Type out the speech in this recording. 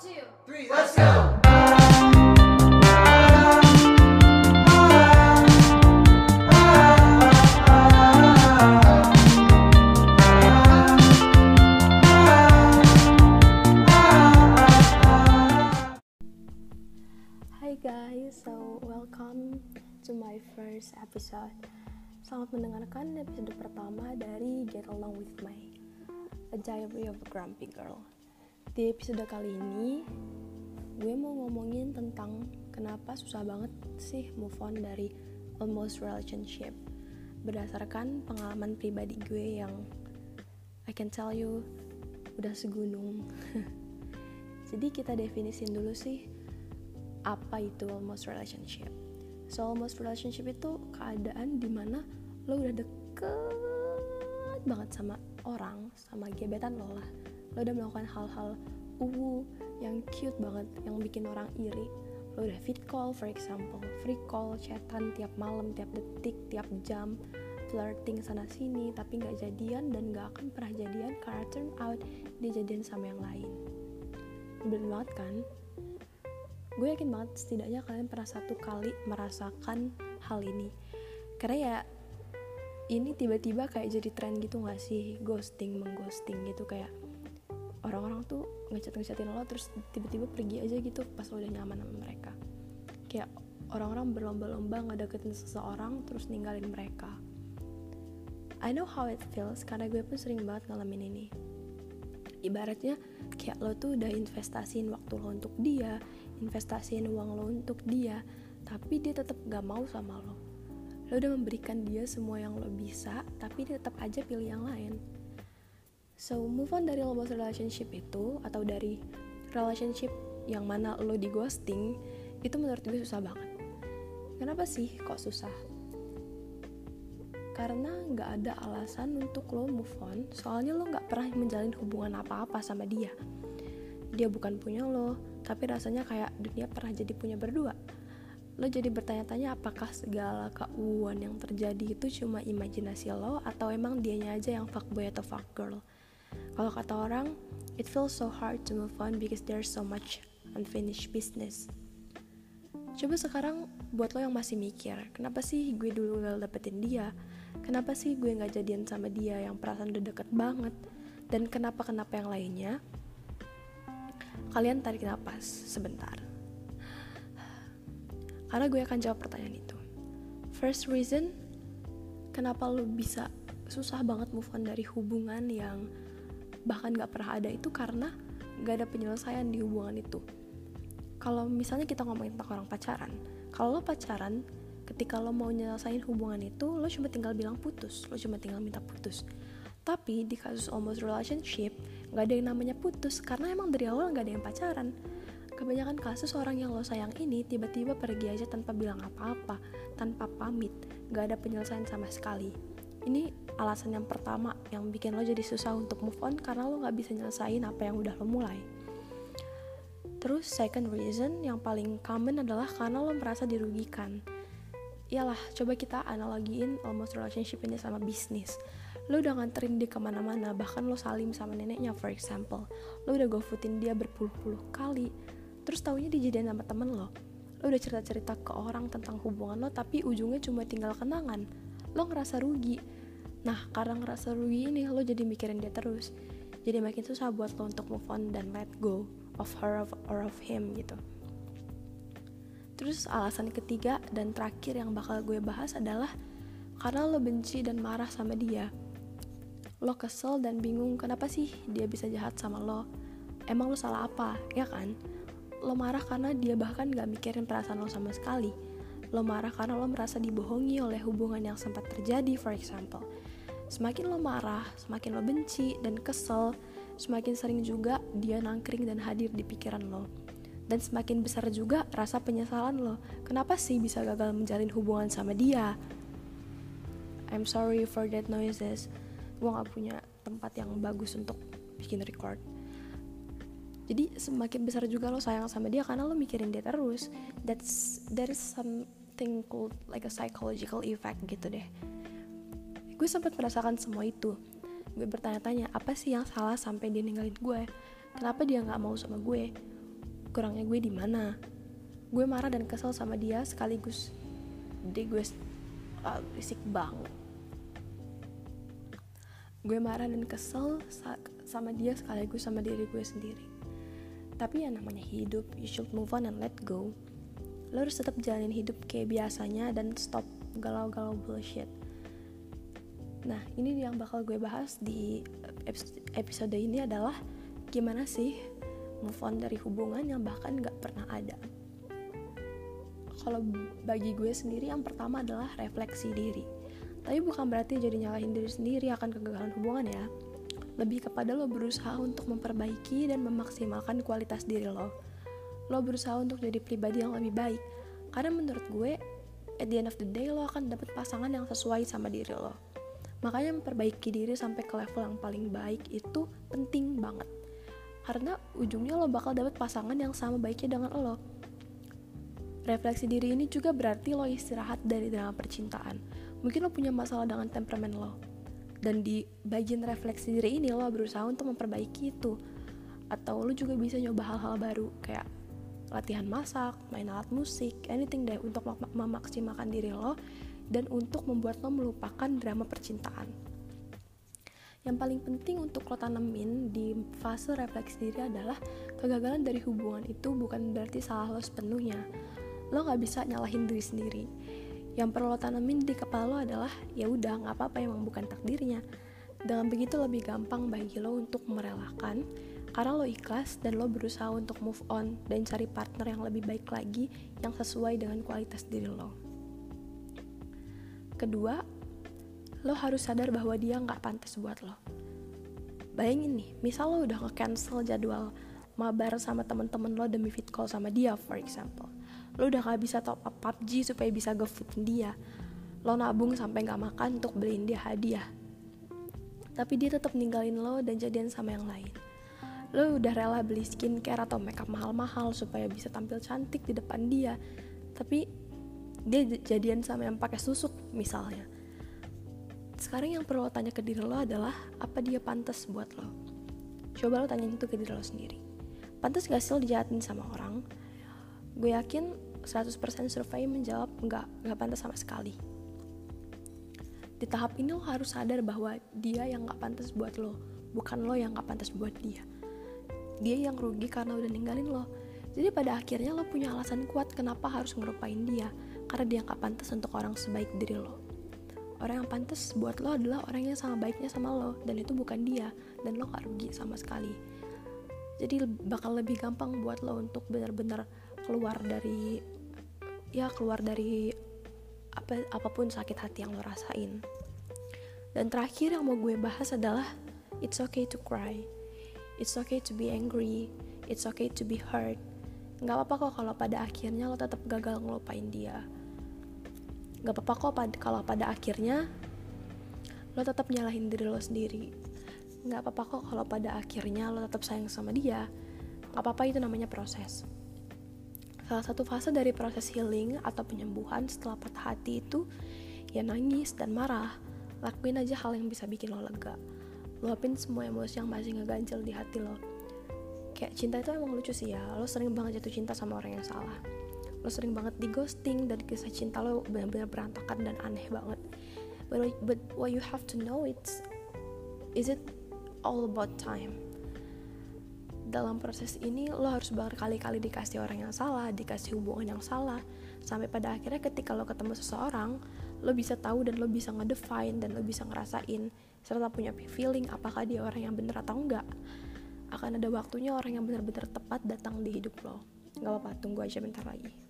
two, three, let's go. Hi guys, so welcome to my first episode. Selamat mendengarkan episode pertama dari Get Along With My A Diary of a Grumpy Girl. Di episode kali ini, gue mau ngomongin tentang kenapa susah banget sih move on dari almost relationship. Berdasarkan pengalaman pribadi gue yang I can tell you udah segunung. Jadi kita definisin dulu sih apa itu almost relationship. So almost relationship itu keadaan di mana lo udah deket banget sama orang, sama gebetan lo lah. Lo udah melakukan hal-hal uwu yang cute banget, yang bikin orang iri. Lo udah fit call for example, free call, chatan tiap malam, tiap detik, tiap jam, flirting sana sini, tapi nggak jadian dan nggak akan pernah jadian karena turn out dia jadian sama yang lain. Nyebelin banget kan? gue yakin banget setidaknya kalian pernah satu kali merasakan hal ini karena ya ini tiba-tiba kayak jadi tren gitu gak sih ghosting mengghosting gitu kayak orang-orang tuh ngechat ngechatin lo terus tiba-tiba pergi aja gitu pas lo udah nyaman sama mereka. Kayak orang-orang berlomba-lomba ngedeketin seseorang terus ninggalin mereka. I know how it feels karena gue pun sering banget ngalamin ini. Ibaratnya kayak lo tuh udah investasiin waktu lo untuk dia investasiin uang lo untuk dia tapi dia tetap gak mau sama lo. Lo udah memberikan dia semua yang lo bisa tapi dia tetap aja pilih yang lain so move on dari almost relationship itu atau dari relationship yang mana lo di ghosting itu menurut gue susah banget. Kenapa sih kok susah? Karena nggak ada alasan untuk lo move on. Soalnya lo nggak pernah menjalin hubungan apa-apa sama dia. Dia bukan punya lo tapi rasanya kayak dunia pernah jadi punya berdua. Lo jadi bertanya-tanya apakah segala keuuan yang terjadi itu cuma imajinasi lo atau emang dianya aja yang fuckboy atau fuckgirl kalau kata orang it feels so hard to move on because there's so much unfinished business Coba sekarang buat lo yang masih mikir, kenapa sih gue dulu gak dapetin dia? Kenapa sih gue gak jadian sama dia yang perasaan udah deket banget? Dan kenapa-kenapa yang lainnya? Kalian tarik napas sebentar. Karena gue akan jawab pertanyaan itu. First reason, kenapa lo bisa susah banget move on dari hubungan yang bahkan gak pernah ada itu karena gak ada penyelesaian di hubungan itu. Kalau misalnya kita ngomongin tentang orang pacaran kalau lo pacaran ketika lo mau nyelesain hubungan itu lo cuma tinggal bilang putus lo cuma tinggal minta putus. Tapi di kasus almost relationship nggak ada yang namanya putus karena emang dari awal nggak ada yang pacaran. Kebanyakan kasus orang yang lo sayang ini tiba-tiba pergi aja tanpa bilang apa-apa tanpa pamit nggak ada penyelesaian sama sekali ini alasan yang pertama yang bikin lo jadi susah untuk move on karena lo nggak bisa nyelesain apa yang udah lo mulai Terus second reason yang paling common adalah karena lo merasa dirugikan. Iyalah, coba kita analogiin almost relationship ini sama bisnis. Lo udah nganterin dia ke mana-mana, bahkan lo salim sama neneknya for example. Lo udah gofoodin dia berpuluh-puluh kali. Terus taunya dijadiin sama temen lo. Lo udah cerita-cerita ke orang tentang hubungan lo, tapi ujungnya cuma tinggal kenangan. Lo ngerasa rugi. Nah, karena ngerasa rugi ini, lo jadi mikirin dia terus. Jadi makin susah buat lo untuk move on dan let go of her or of him gitu. Terus alasan ketiga dan terakhir yang bakal gue bahas adalah karena lo benci dan marah sama dia. Lo kesel dan bingung kenapa sih dia bisa jahat sama lo. Emang lo salah apa, ya kan? Lo marah karena dia bahkan gak mikirin perasaan lo sama sekali. Lo marah karena lo merasa dibohongi oleh hubungan yang sempat terjadi, for example. Semakin lo marah, semakin lo benci dan kesel, semakin sering juga dia nangkring dan hadir di pikiran lo. Dan semakin besar juga rasa penyesalan lo. Kenapa sih bisa gagal menjalin hubungan sama dia? I'm sorry for that noises. Gue gak punya tempat yang bagus untuk bikin record. Jadi semakin besar juga lo sayang sama dia karena lo mikirin dia terus. That's there is something called like a psychological effect gitu deh. Gue sempat merasakan semua itu. Gue bertanya-tanya apa sih yang salah sampai dia ninggalin gue? Kenapa dia nggak mau sama gue? Kurangnya gue di mana? Gue marah dan kesel sama dia sekaligus dia gue uh, banget. Gue marah dan kesel sama dia sekaligus sama diri gue sendiri. Tapi ya namanya hidup. You should move on and let go lo harus tetap jalanin hidup kayak biasanya dan stop galau-galau bullshit. Nah ini yang bakal gue bahas di episode ini adalah gimana sih move on dari hubungan yang bahkan gak pernah ada. Kalau bagi gue sendiri yang pertama adalah refleksi diri. Tapi bukan berarti jadi nyalahin diri sendiri akan kegagalan hubungan ya. Lebih kepada lo berusaha untuk memperbaiki dan memaksimalkan kualitas diri lo. Lo berusaha untuk jadi pribadi yang lebih baik. Karena menurut gue, at the end of the day lo akan dapet pasangan yang sesuai sama diri lo. Makanya memperbaiki diri sampai ke level yang paling baik itu penting banget. Karena ujungnya lo bakal dapet pasangan yang sama baiknya dengan lo. Refleksi diri ini juga berarti lo istirahat dari drama percintaan. Mungkin lo punya masalah dengan temperamen lo dan di bagian refleksi diri ini lo berusaha untuk memperbaiki itu atau lo juga bisa nyoba hal-hal baru kayak latihan masak, main alat musik, anything deh untuk mem memaksimalkan diri lo dan untuk membuat lo melupakan drama percintaan. Yang paling penting untuk lo tanemin di fase refleksi diri adalah kegagalan dari hubungan itu bukan berarti salah lo sepenuhnya. Lo gak bisa nyalahin diri sendiri yang perlu lo tanemin di kepala lo adalah ya udah nggak apa-apa emang bukan takdirnya dengan begitu lebih gampang bagi lo untuk merelakan karena lo ikhlas dan lo berusaha untuk move on dan cari partner yang lebih baik lagi yang sesuai dengan kualitas diri lo. Kedua lo harus sadar bahwa dia nggak pantas buat lo. Bayangin nih misal lo udah nge-cancel jadwal mabar sama temen-temen lo demi fit call sama dia for example. Lo udah gak bisa top up PUBG supaya bisa ngefoodin dia. Lo nabung sampai gak makan untuk beliin dia hadiah tapi dia tetap ninggalin lo dan jadian sama yang lain. Lo udah rela beli skincare atau makeup mahal-mahal supaya bisa tampil cantik di depan dia. Tapi dia jadian sama yang pakai susuk misalnya. Sekarang yang perlu tanya ke diri lo adalah apa dia pantas buat lo? Coba lo tanya itu ke diri lo sendiri. Pantas gak sih lo dijahatin sama orang? Gue yakin 100% survei menjawab nggak nggak pantas sama sekali di tahap ini lo harus sadar bahwa dia yang nggak pantas buat lo bukan lo yang nggak pantas buat dia. Dia yang rugi karena udah ninggalin lo. Jadi pada akhirnya lo punya alasan kuat kenapa harus ngerupain dia karena dia nggak pantas untuk orang sebaik diri lo. Orang yang pantas buat lo adalah orang yang sama baiknya sama lo dan itu bukan dia dan lo gak rugi sama sekali. Jadi bakal lebih gampang buat lo untuk benar-benar keluar dari ya keluar dari apa apa pun sakit hati yang lo rasain. Dan terakhir yang mau gue bahas adalah it's okay to cry. It's okay to be angry. It's okay to be hurt. Nggak apa-apa kok kalau pada akhirnya lo tetap gagal ngelupain dia. Nggak apa-apa kok pad kalau pada akhirnya lo tetap nyalahin diri lo sendiri. Nggak apa-apa kok kalau pada akhirnya lo tetap sayang sama dia. Nggak apa-apa itu namanya proses Salah satu fase dari proses healing atau penyembuhan setelah patah hati itu ya nangis dan marah. Lakuin aja hal yang bisa bikin lo lega. Luapin semua emosi yang masih ngeganjel di hati lo. Kayak cinta itu emang lucu sih ya. Lo sering banget jatuh cinta sama orang yang salah. Lo sering banget di ghosting dan kisah cinta lo benar-benar berantakan dan aneh banget. But, what you have to know it's is it all about time dalam proses ini lo harus berkali-kali dikasih orang yang salah, dikasih hubungan yang salah, sampai pada akhirnya ketika lo ketemu seseorang, lo bisa tahu dan lo bisa ngedefine dan lo bisa ngerasain serta punya feeling apakah dia orang yang bener atau enggak. Akan ada waktunya orang yang benar-benar tepat datang di hidup lo. Gak apa-apa, tunggu aja bentar lagi.